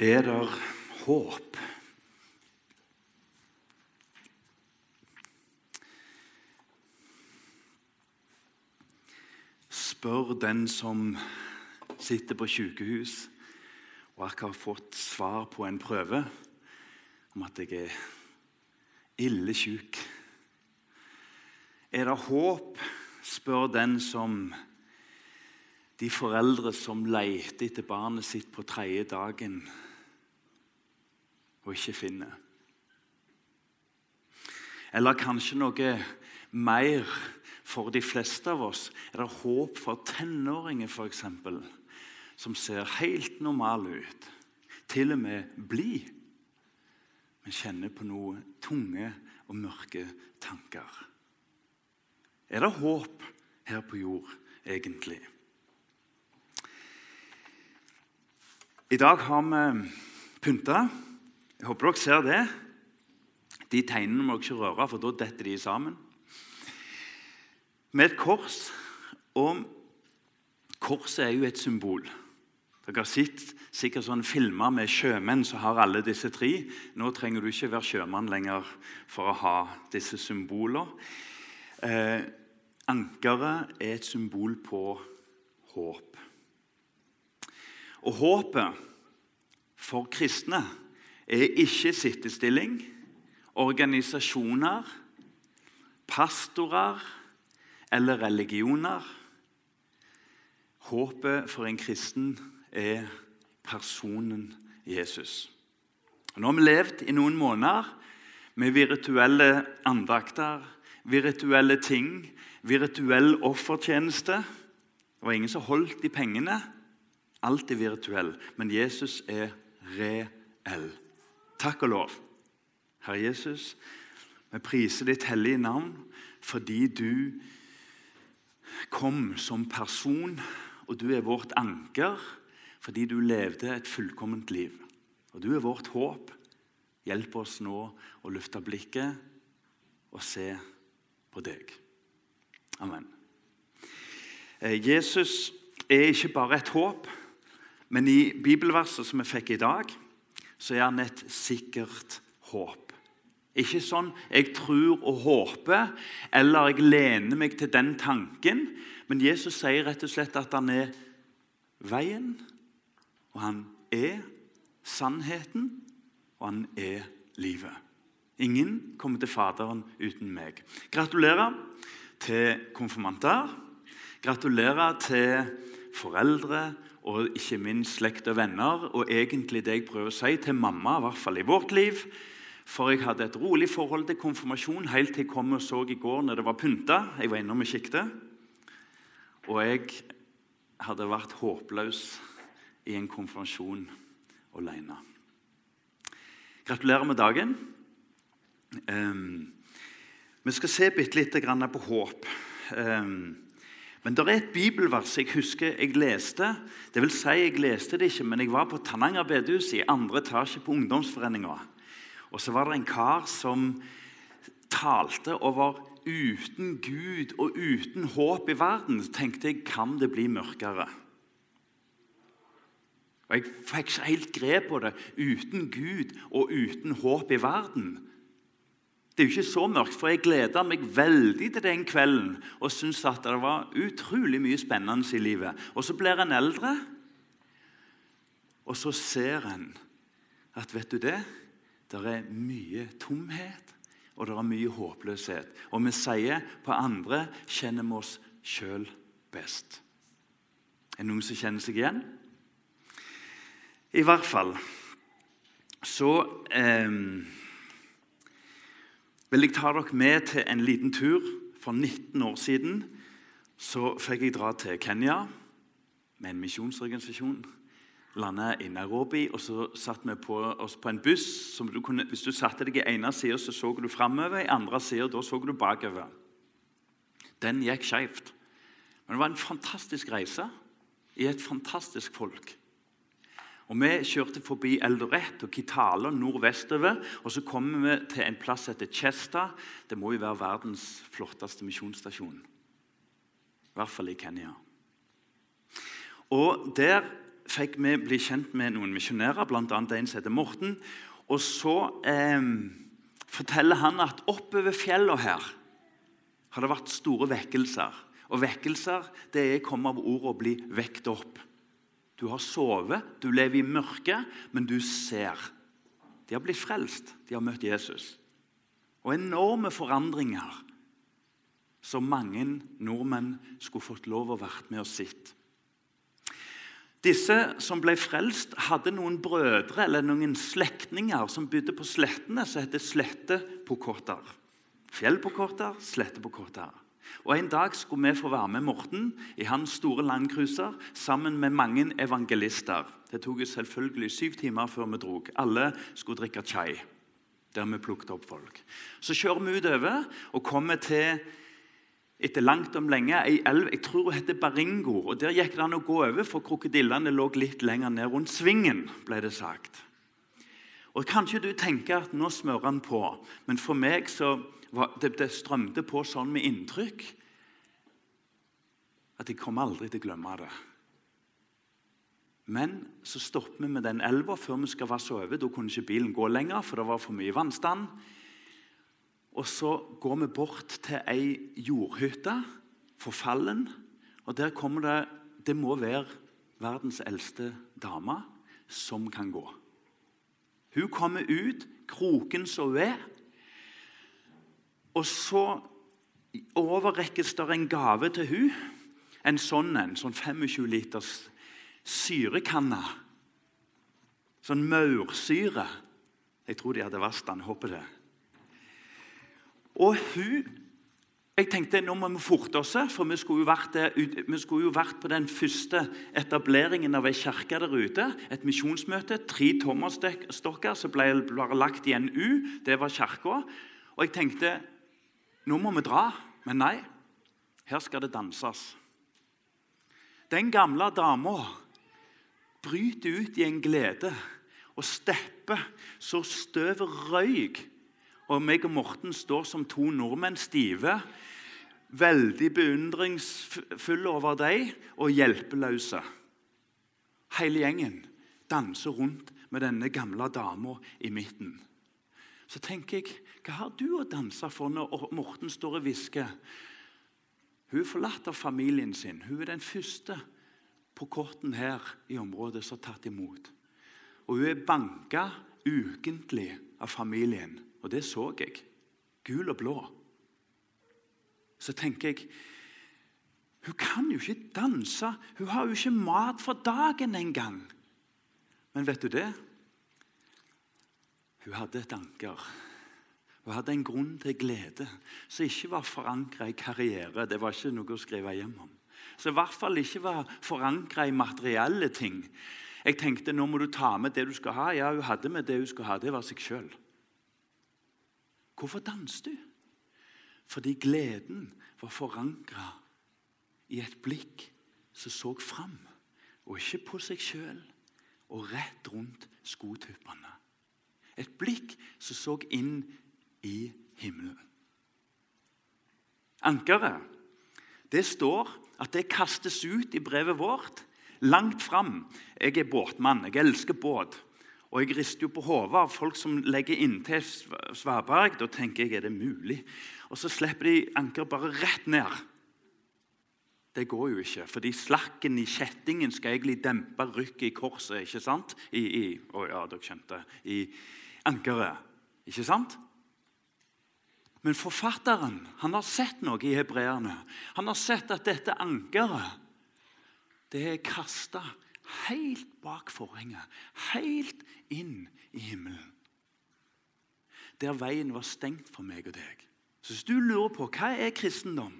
Er der håp? Spør den som sitter på sykehus og akkurat har fått svar på en prøve om at jeg er ille syk. Er det håp, spør den som de foreldre som leter etter barnet sitt på tredje dagen og ikke finner. Eller kanskje noe mer for de fleste av oss. Er det håp for tenåringer, f.eks., som ser helt normale ut, til og med blid, men kjenner på noe tunge og mørke tanker? Er det håp her på jord, egentlig? I dag har vi pynta. Jeg håper dere ser det. De tegnene må dere ikke røre, for da detter de sammen. Med et kors. Og korset er jo et symbol. Dere har sett sikkert sånn filmer med sjømenn som har alle disse tre. Nå trenger du ikke være sjømann lenger for å ha disse symbolene. Eh, ankeret er et symbol på håp. Og håpet for kristne ikke sittestilling, organisasjoner, pastorer eller religioner. Håpet for en kristen er personen Jesus. Nå har vi levd i noen måneder med virtuelle andakter, virtuelle ting, virtuell offertjeneste. Det var ingen som holdt i pengene. Alt er virtuell, men Jesus er reell. Takk og lov. Herre Jesus, vi priser ditt hellige navn fordi du kom som person, og du er vårt anker fordi du levde et fullkomment liv. Og du er vårt håp. Hjelp oss nå å løfte blikket og se på deg. Amen. Eh, Jesus er ikke bare et håp. Men i bibelverset som vi fikk i dag, så er han et sikkert håp. Ikke sånn 'jeg tror og håper' eller 'jeg lener meg til den tanken'. Men Jesus sier rett og slett at han er veien, og han er sannheten, og han er livet. Ingen kommer til Faderen uten meg. Gratulerer til konfirmanter. Gratulerer til foreldre og ikke minst slekt og venner. Og egentlig det jeg prøver å si til mamma, i hvert fall i vårt liv. For jeg hadde et rolig forhold til konfirmasjon helt til jeg kom og så i går når det var pynta. Jeg var innom og kikket. Og jeg hadde vært håpløs i en konfirmasjon alene. Gratulerer med dagen. Um, vi skal se bitte lite grann på håp. Um, men det er et bibelvers jeg husker jeg leste. Det vil si, jeg leste det ikke, men jeg var på Tananger bedehus i andre etasje på ungdomsforeninga. Og så var det en kar som talte over uten Gud og uten håp i verden. Så tenkte jeg kan det bli mørkere? Og Jeg fikk ikke helt grep på det. Uten Gud og uten håp i verden. Det er jo ikke så mørkt, for jeg gleda meg veldig til den kvelden og syntes at det var utrolig mye spennende i livet. Og så blir en eldre, og så ser en at vet du det, det er mye tomhet, og det er mye håpløshet. Og vi sier på andre kjenner vi oss sjøl best. Er det noen som kjenner seg igjen? I hvert fall så eh, vil jeg ta dere med til en liten tur. For 19 år siden så fikk jeg dra til Kenya med en misjonsorganisasjon. Landa i Nairobi, og så satt vi på oss på en buss. som du kunne, Hvis du satte deg i ene sida, så så du framover. I andre sida da så du bakover. Den gikk skeivt. Men det var en fantastisk reise i et fantastisk folk. Og Vi kjørte forbi Eldoret og Kitale nordvestover. og Så kommer vi til en plass som heter Chesta. Det må jo være verdens flotteste misjonsstasjon. I hvert fall i Kenya. Og Der fikk vi bli kjent med noen misjonærer, bl.a. en som heter Morten. Og så eh, forteller han at oppover fjellene her har det vært store vekkelser. Og vekkelser det er komme av ordet å bli vekt opp. Du har sovet, du lever i mørket, men du ser. De har blitt frelst, de har møtt Jesus. Og enorme forandringer som mange nordmenn skulle fått lov å være med og sitte. Disse som ble frelst, hadde noen brødre eller noen slektninger som bodde på slettene, som heter slettet på slettepokotter. Og En dag skulle vi få være med Morten i hans store landcruiser sammen med mange evangelister. Det tok selvfølgelig syv timer før vi drog. Alle skulle drikke chai, der vi plukket opp folk. Så kjører vi utover og kommer til etter langt om lenge ei elv jeg tror hun heter Baringo. og Der gikk det an å gå over, for krokodillene lå litt lenger ned rundt svingen. ble det sagt. Og Kanskje du tenker at nå smører han på, men for meg så det, det strømte på sånn med inntrykk at jeg kommer aldri til å glemme det. Men så stopper vi med den elva før vi skal vasse over. Da kunne ikke bilen gå lenger, for det var for mye vannstand. Og så går vi bort til ei jordhytte, forfallen. Og der kommer det Det må være verdens eldste dame som kan gå. Hun kommer ut, kroken som hun er. Og så overrekkes det en gave til hun. En sånn en, sånn 25 liters syrekanne. Sånn maursyre. Jeg tror de hadde vasket den. Håper det. Og hun jeg tenkte nå må vi forte oss, for vi skulle, vært, vi skulle jo vært på den første etableringen av ei kirke der ute. Et misjonsmøte. Tre tommerstokker som ble bare lagt i en U. Det var kirka. Og jeg tenkte nå må vi dra. Men nei, her skal det danses. Den gamle dama bryter ut i en glede og stepper så støvet røyk og meg og Morten står som to nordmenn stive, veldig beundringsfulle over dem og hjelpeløse. Hele gjengen danser rundt med denne gamle dama i midten. Så tenker jeg, hva har du å danse for når Morten står og hvisker? Hun er forlatt av familien sin. Hun er den første på korten her i området som har tatt imot. Og hun er banka ukentlig av familien. Og det så jeg. Gul og blå. Så tenker jeg Hun kan jo ikke danse. Hun har jo ikke mat for dagen engang. Men vet du det? Hun hadde et anker. Hun hadde en grunn til glede som ikke var forankra i karriere. Det var ikke noe å skrive hjem om. Som i hvert fall ikke var forankra i materielle ting. Jeg tenkte nå må du ta med det du skal ha. Ja, hun hadde med det hun skulle ha. Det var seg sjøl. Hvorfor danset du? Fordi gleden var forankra i et blikk som så fram, og ikke på seg sjøl og rett rundt skotuppene. Et blikk som så inn i himmelen. Ankeret det står at det kastes ut i brevet vårt langt fram. Jeg er båtmann, jeg elsker båt. Og jeg rister jo på hodet av folk som legger inntil svaberg. Da tenker jeg er det mulig? Og så slipper de ankeret bare rett ned. Det går jo ikke, fordi slakken i kjettingen skal egentlig dempe rykket i korset. ikke sant? I, i, å ja, dere skjønte. I ankeret. Ikke sant? Men forfatteren han har sett noe i hebreerne. Han har sett at dette ankeret det er kasta helt bak forhenget, helt inn i himmelen. Der veien var stengt for meg og deg. Så hvis du lurer på hva er kristendom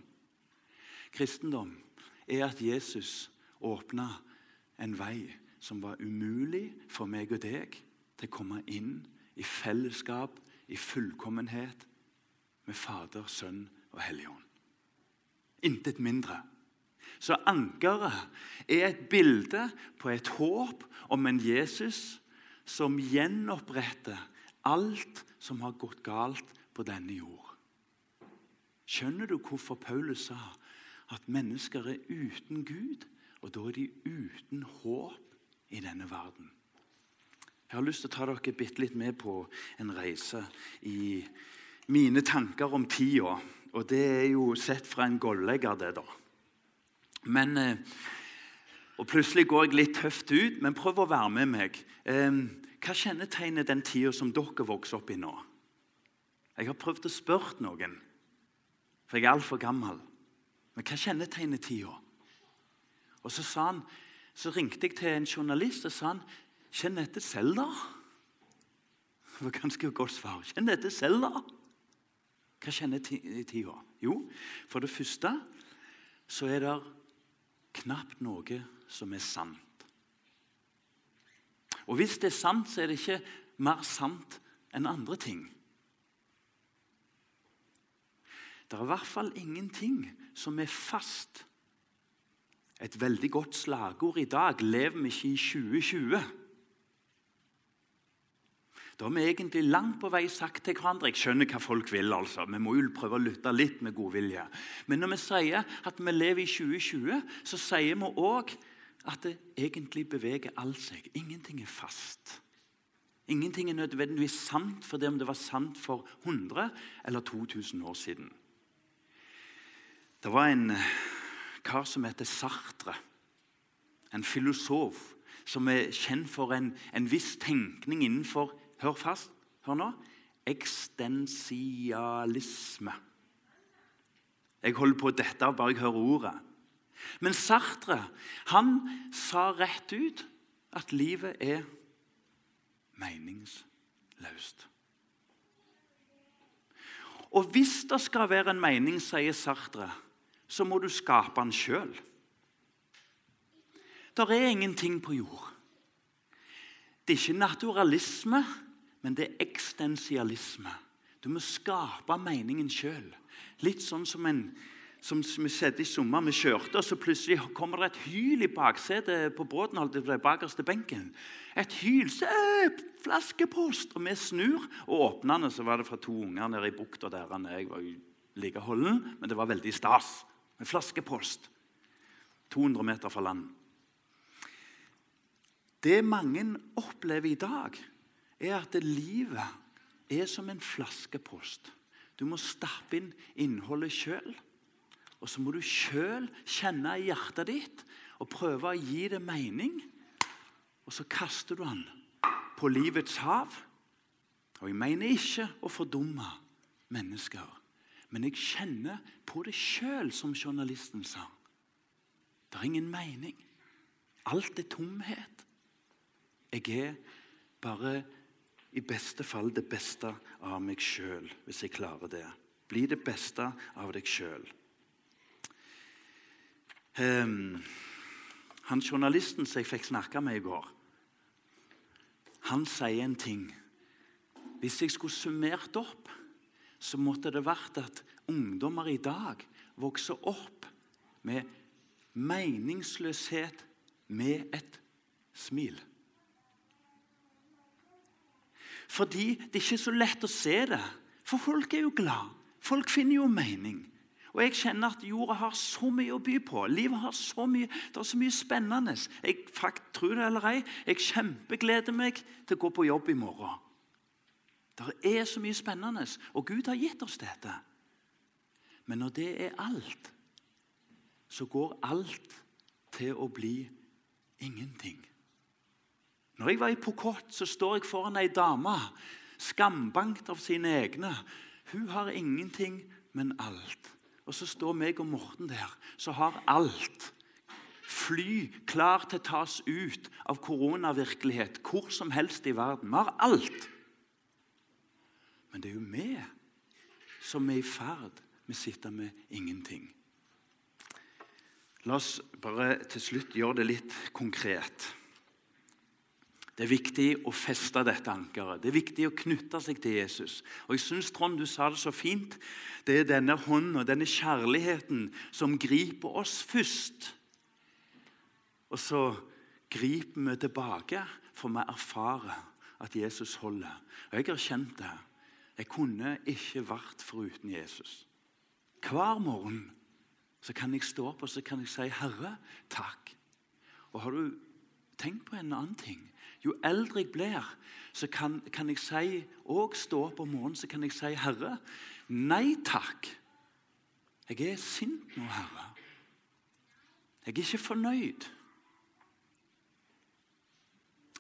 Kristendom er at Jesus åpna en vei som var umulig for meg og deg til å komme inn i fellesskap, i fullkommenhet med Fader, Sønn og Helligånd. Intet mindre. Så ankeret er et bilde på et håp om en Jesus som gjenoppretter alt som har gått galt på denne jord. Skjønner du hvorfor Paulus sa at mennesker er uten Gud, og da er de uten håp i denne verden. Jeg har lyst til å ta dere bitte litt med på en reise i mine tanker om tida. Og det er jo sett fra en gollegger, det, da. Men, eh, og Plutselig går jeg litt tøft ut, men prøv å være med meg. Hva kjennetegner den tida som dere vokser opp i nå? Jeg har prøvd å spørre noen, for jeg er altfor gammel. Men hva kjennetegner tida? Og så, han, så ringte jeg til en journalist og sa han, kjenner dette selv, da? Det var ganske godt svar. Kjenner dette selv, da? Hva kjenner tida? Jo, for det første så er det knapt noe som er sant. Og hvis det er sant, så er det ikke mer sant enn andre ting. Det er i hvert fall ingenting som er fast. Et veldig godt slagord i dag lever vi ikke i 2020. Da har vi egentlig langt på vei sagt til hverandre Jeg skjønner hva folk vil. altså. Vi må jo prøve å lytte litt med godvilje. Men når vi sier at vi lever i 2020, så sier vi òg at det egentlig beveger alt seg. Ingenting er fast. Ingenting er nødvendigvis sant for det om det var sant for 100 eller 2000 år siden. Det var en kar som heter Sartre, en filosof som er kjent for en, en viss tenkning innenfor Hør fast. Hør nå. Ekstensialisme. Jeg holder på dette bare jeg hører ordet. Men Sartre han sa rett ut at livet er meningsløst. Og hvis det skal være en mening, sier Sartre, så må du skape den sjøl. Det er ingenting på jord. Det er ikke naturalisme men det er eksistensialisme. Du må skape meningen sjøl. Litt sånn som, en, som vi skjedde i sommer. Vi kjørte, og så plutselig kommer det et hyl i baksetet på båten. holdt det bakerste benken. Et hyl. Se, flaskepost! Og vi snur og åpner den, så var det fra to unger nede i bukta der. Jeg var like holden, men det var veldig stas. En flaskepost. 200 meter fra land. Det mange opplever i dag, er at livet er som en flaskepost. Du må stappe inn innholdet sjøl. Og så må du sjøl kjenne i hjertet ditt og prøve å gi det mening. Og så kaster du den på livets hav. Og jeg mener ikke å fordumme mennesker, men jeg kjenner på det sjøl, som journalisten sa. Det er ingen mening. Alt er tomhet. Jeg er bare i beste fall det beste av meg sjøl, hvis jeg klarer det. Bli det beste av deg sjøl. Um, ehm, han Journalisten som jeg fikk snakke med i går, han sier en ting. Hvis jeg skulle summert opp, så måtte det vært at ungdommer i dag vokser opp med meningsløshet med et smil. Fordi det er ikke så lett å se det. For folk er jo glad. Folk finner jo mening. Og jeg kjenner at jorda har så mye å by på. Livet har så mye, Det er så mye spennende. Jeg fakt, tror det eller ei, jeg kjempegleder meg til å gå på jobb i morgen. Det er så mye spennende, og Gud har gitt oss dette. Men når det er alt, så går alt til å bli ingenting. Når jeg var i Pokot, så står jeg foran ei dame, skambankt av sine egne. Hun har ingenting, men alt. Og så står meg og Morten der, som har alt. Fly klar til å tas ut av koronavirkelighet hvor som helst i verden. Vi har alt. Men det er jo vi som er i ferd med å sitte med ingenting. La oss bare til slutt gjøre det litt konkret. Det er viktig å feste dette ankeret. Det er viktig å knytte seg til Jesus. Og jeg synes, Trond, du sa det så fint. Det er denne hånden og denne kjærligheten som griper oss først. Og så griper vi tilbake, for vi erfarer at Jesus holder. Og Jeg har kjent det. Jeg kunne ikke vært foruten Jesus. Hver morgen så kan jeg stå opp og så kan jeg si, 'Herre, takk'. Og har du tenkt på en annen ting. Jo eldre jeg blir, så kan, kan jeg si, og stå opp om morgenen så kan jeg si, 'Herre, nei takk.' Jeg er sint nå, Herre. Jeg er ikke fornøyd.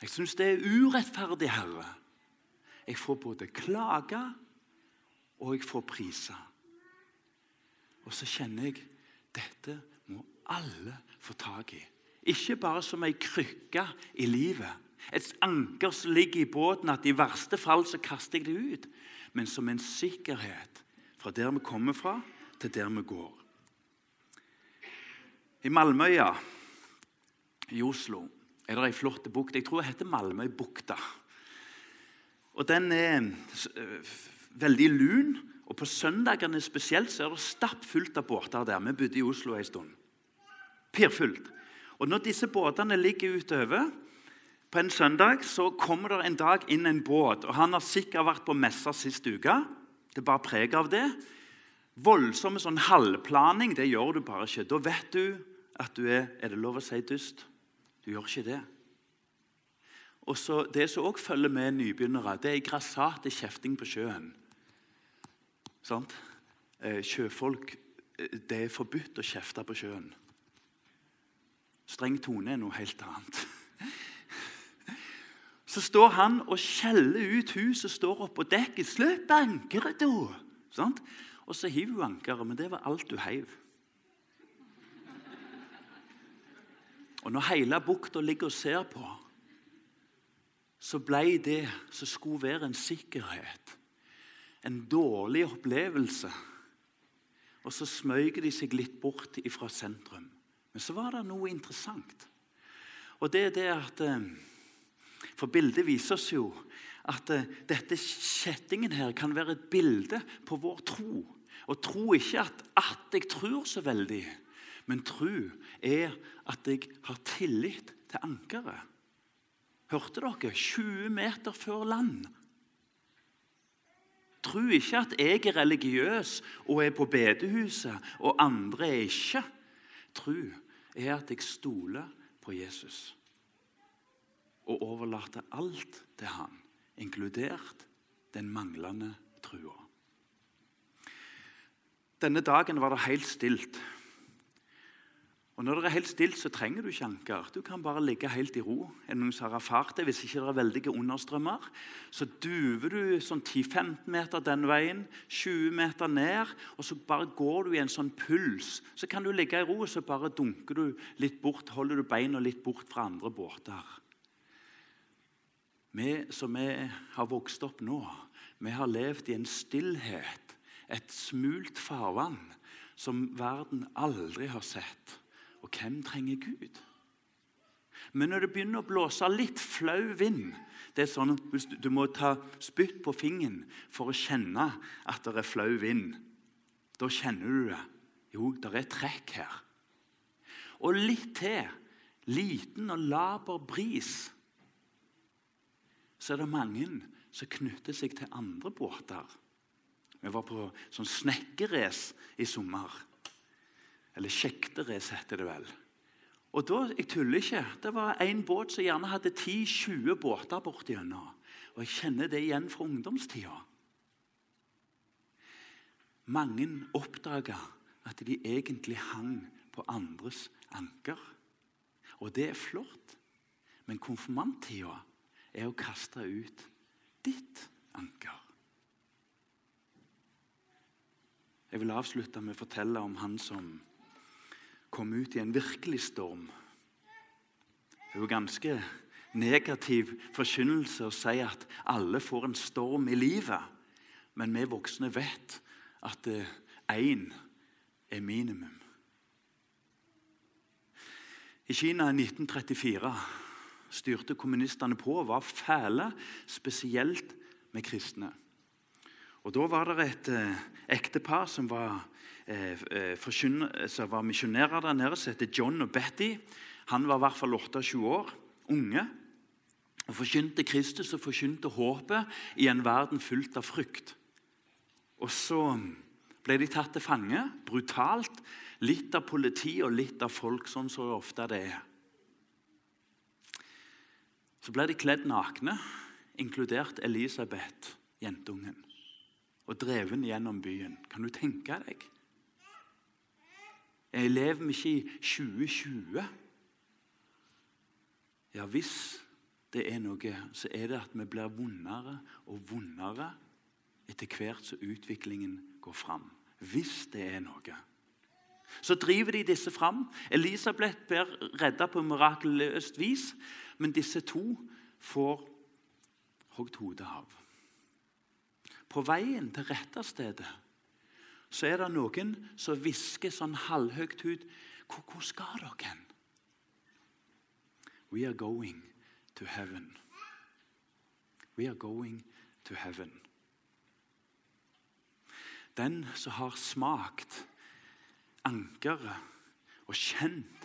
Jeg syns det er urettferdig, Herre. Jeg får både klage og jeg får prise. Og så kjenner jeg dette må alle få tak i. Ikke bare som ei krykke i livet. Et anker som ligger i båten, at i verste fall så kaster jeg det ut. Men som en sikkerhet fra der vi kommer fra, til der vi går. I Malmøya i Oslo er det ei flott bukt. Jeg tror det heter Malmøybukta. Og Den er eh, veldig lun, og på søndagene spesielt så er det stappfullt av båter der. Vi bodde i Oslo en stund. Pirfullt. Og når disse båtene ligger utover på en søndag, så kommer det en dag inn en båt. og Han har sikkert vært på messa sist uke. Det bare preg av det. Voldsomme sånn halvplaning, det gjør du bare ikke. Da vet du at du er Er det lov å si dust? Du gjør ikke det. Og så Det som òg følger med nybegynnere, det er grassat kjefting på sjøen. Sant? Eh, sjøfolk eh, Det er forbudt å kjefte på sjøen. Streng tone er noe helt annet. Så står han og skjeller ut huset, står oppå dekket. 'Slipp ankeret, da!' Sånn? Og så hiver hun ankeret, men det var alt du heiv. Og når hele bukta ligger og ser på, så ble det som skulle være en sikkerhet, en dårlig opplevelse. Og så smøg de seg litt bort fra sentrum. Men så var det noe interessant. Og det er det at eh, For bildet viser oss jo at eh, dette kjettingen her kan være et bilde på vår tro. Og tro ikke at, at jeg tror så veldig, men tro er at jeg har tillit til ankeret. Hørte dere? 20 meter før land. Tro ikke at jeg er religiøs og er på bedehuset, og andre er ikke. Tro er at jeg stoler på Jesus og overlater alt til han, inkludert den manglende trua. Denne dagen var det helt stilt. Og Når det er helt stilt, så trenger du ikke anker. Du kan bare ligge helt i ro. Er det noen som har erfart det? Hvis ikke det er veldige understrømmer, så duver du sånn 10-15 meter den veien, 20 meter ned, og så bare går du i en sånn puls. Så kan du ligge i ro, og så bare dunker du litt bort, holder du beina litt bort fra andre båter. Vi som er, har vokst opp nå, vi har levd i en stillhet, et smult farvann, som verden aldri har sett. Og hvem trenger Gud? Men når det begynner å blåse litt flau vind det er sånn at Du må ta spytt på fingeren for å kjenne at det er flau vind. Da kjenner du det. Jo, det er trekk her. Og litt til, liten og laber bris, så er det mange som knytter seg til andre båter. Vi var på sånn snekkerrace i sommer. Eller sjekterace, heter det vel. Og da, Jeg tuller ikke. Det var en båt som gjerne hadde 10-20 båter bortigjennom. Og jeg kjenner det igjen fra ungdomstida. Mange oppdaga at de egentlig hang på andres anker. Og det er flott, men konfirmanttida er å kaste ut ditt anker. Jeg vil avslutte med å fortelle om han som kom ut i en virkelig storm. Det er jo ganske negativ forkynnelse å si at alle får en storm i livet. Men vi voksne vet at én er minimum. I Kina i 1934 styrte kommunistene på var fæle, spesielt med kristne. Og Da var det et eh, ektepar som var Eh, eh, var misjonærer der nede, som heter John og Betty. Han var i hvert fall 28 år, unge. og Forkynte Kristus og forkynte håpet i en verden fullt av frykt. Og så ble de tatt til fange, brutalt. Litt av politi og litt av folk, sånn som så ofte det er. Så ble de kledd nakne, inkludert Elisabeth, jentungen, og dreven gjennom byen. Kan du tenke deg? Jeg lever vi ikke i 2020? Ja, hvis det er noe, så er det at vi blir vondere og vondere etter hvert som utviklingen går fram. Hvis det er noe. Så driver de disse fram. Elisabeth blir redda på mirakuløst vis, men disse to får hogd hodet av. På veien til rette stedet så er det noen som hvisker sånn halvhøyt ut hvor, hvor skal dere hen? We are going to heaven. We are going to heaven. Den som har smakt ankeret og kjent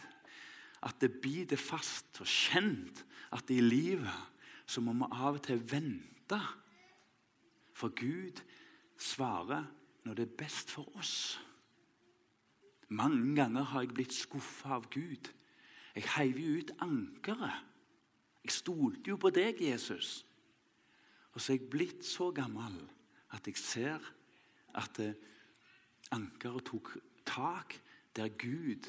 at det biter fast, og kjent at i livet så må vi av og til vente. For Gud svarer når det er best for oss. Mange ganger har jeg blitt skuffa av Gud. Jeg heiv jo ut ankeret. Jeg stolte jo på deg, Jesus. Og så er jeg blitt så gammel at jeg ser at ankeret tok tak der Gud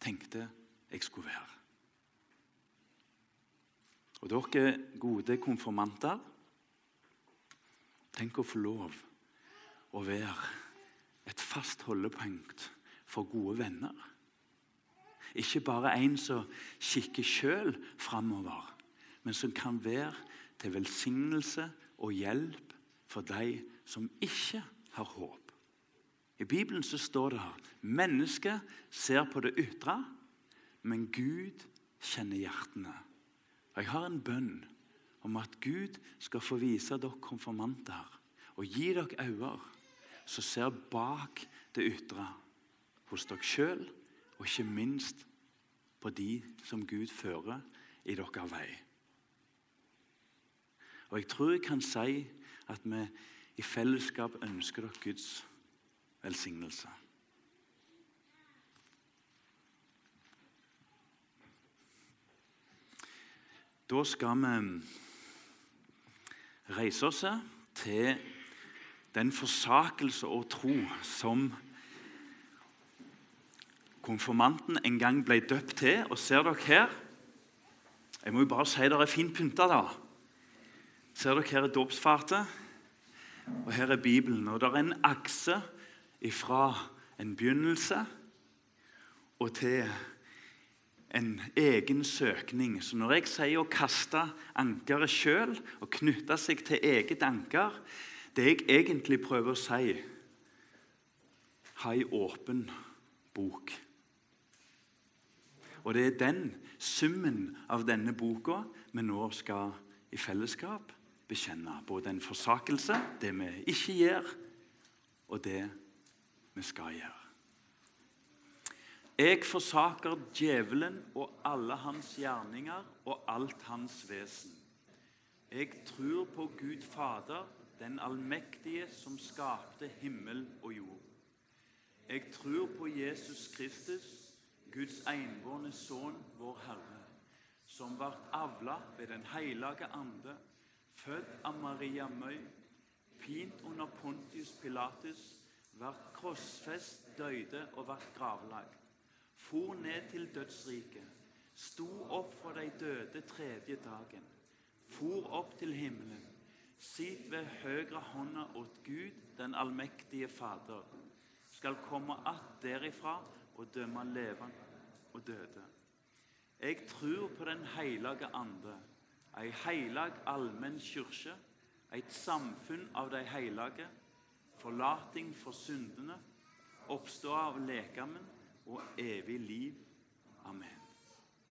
tenkte jeg skulle være. Og dere gode konfirmanter, tenk å få lov å være et fast holdepunkt for gode venner. Ikke bare en som kikker sjøl framover, men som kan være til velsignelse og hjelp for de som ikke har håp. I Bibelen så står det her mennesket ser på det ytre, men Gud kjenner hjertene. Jeg har en bønn om at Gud skal få vise dere konfirmanter og gi dere øyne som ser bak det ytre, hos dere sjøl, og ikke minst på de som Gud fører i deres vei. Og Jeg tror jeg kan si at vi i fellesskap ønsker dere Guds velsignelse. Da skal vi reise oss til den forsakelse og tro som konfirmanten en gang ble døpt til. Og ser dere her Jeg må jo bare si dere er fint pynta, da. Ser dere her er dåpsfatet, og her er Bibelen. Og det er en akse fra en begynnelse og til en egen søkning. Så når jeg sier å kaste ankeret sjøl og knytte seg til eget anker, det jeg egentlig prøver å si ha ei åpen bok. Og det er den summen av denne boka vi nå skal i fellesskap bekjenne. Både en forsakelse, det vi ikke gjør, og det vi skal gjøre. Jeg forsaker djevelen og alle hans gjerninger og alt hans vesen. Jeg tror på Gud Fader, den allmektige som skapte himmel og jord. Jeg tror på Jesus Kristus, Guds enbårne sønn, vår Herre, som ble avla ved Den hellige ande, født av Maria Møy, pint under Pontius Pilatus, ble krossfest, døde og ble gravlagt. For ned til dødsriket, sto opp fra de døde tredje dagen, for opp til himmelen sitt ved høyre hånda åt Gud, den allmektige Fader, skal komme att derifra og dømme levende og døde. Jeg tror på Den hellige ande, ei heilag allmenn kyrkje, et samfunn av de hellige, forlating for syndene, oppstå av lekamen og evig liv. Amen.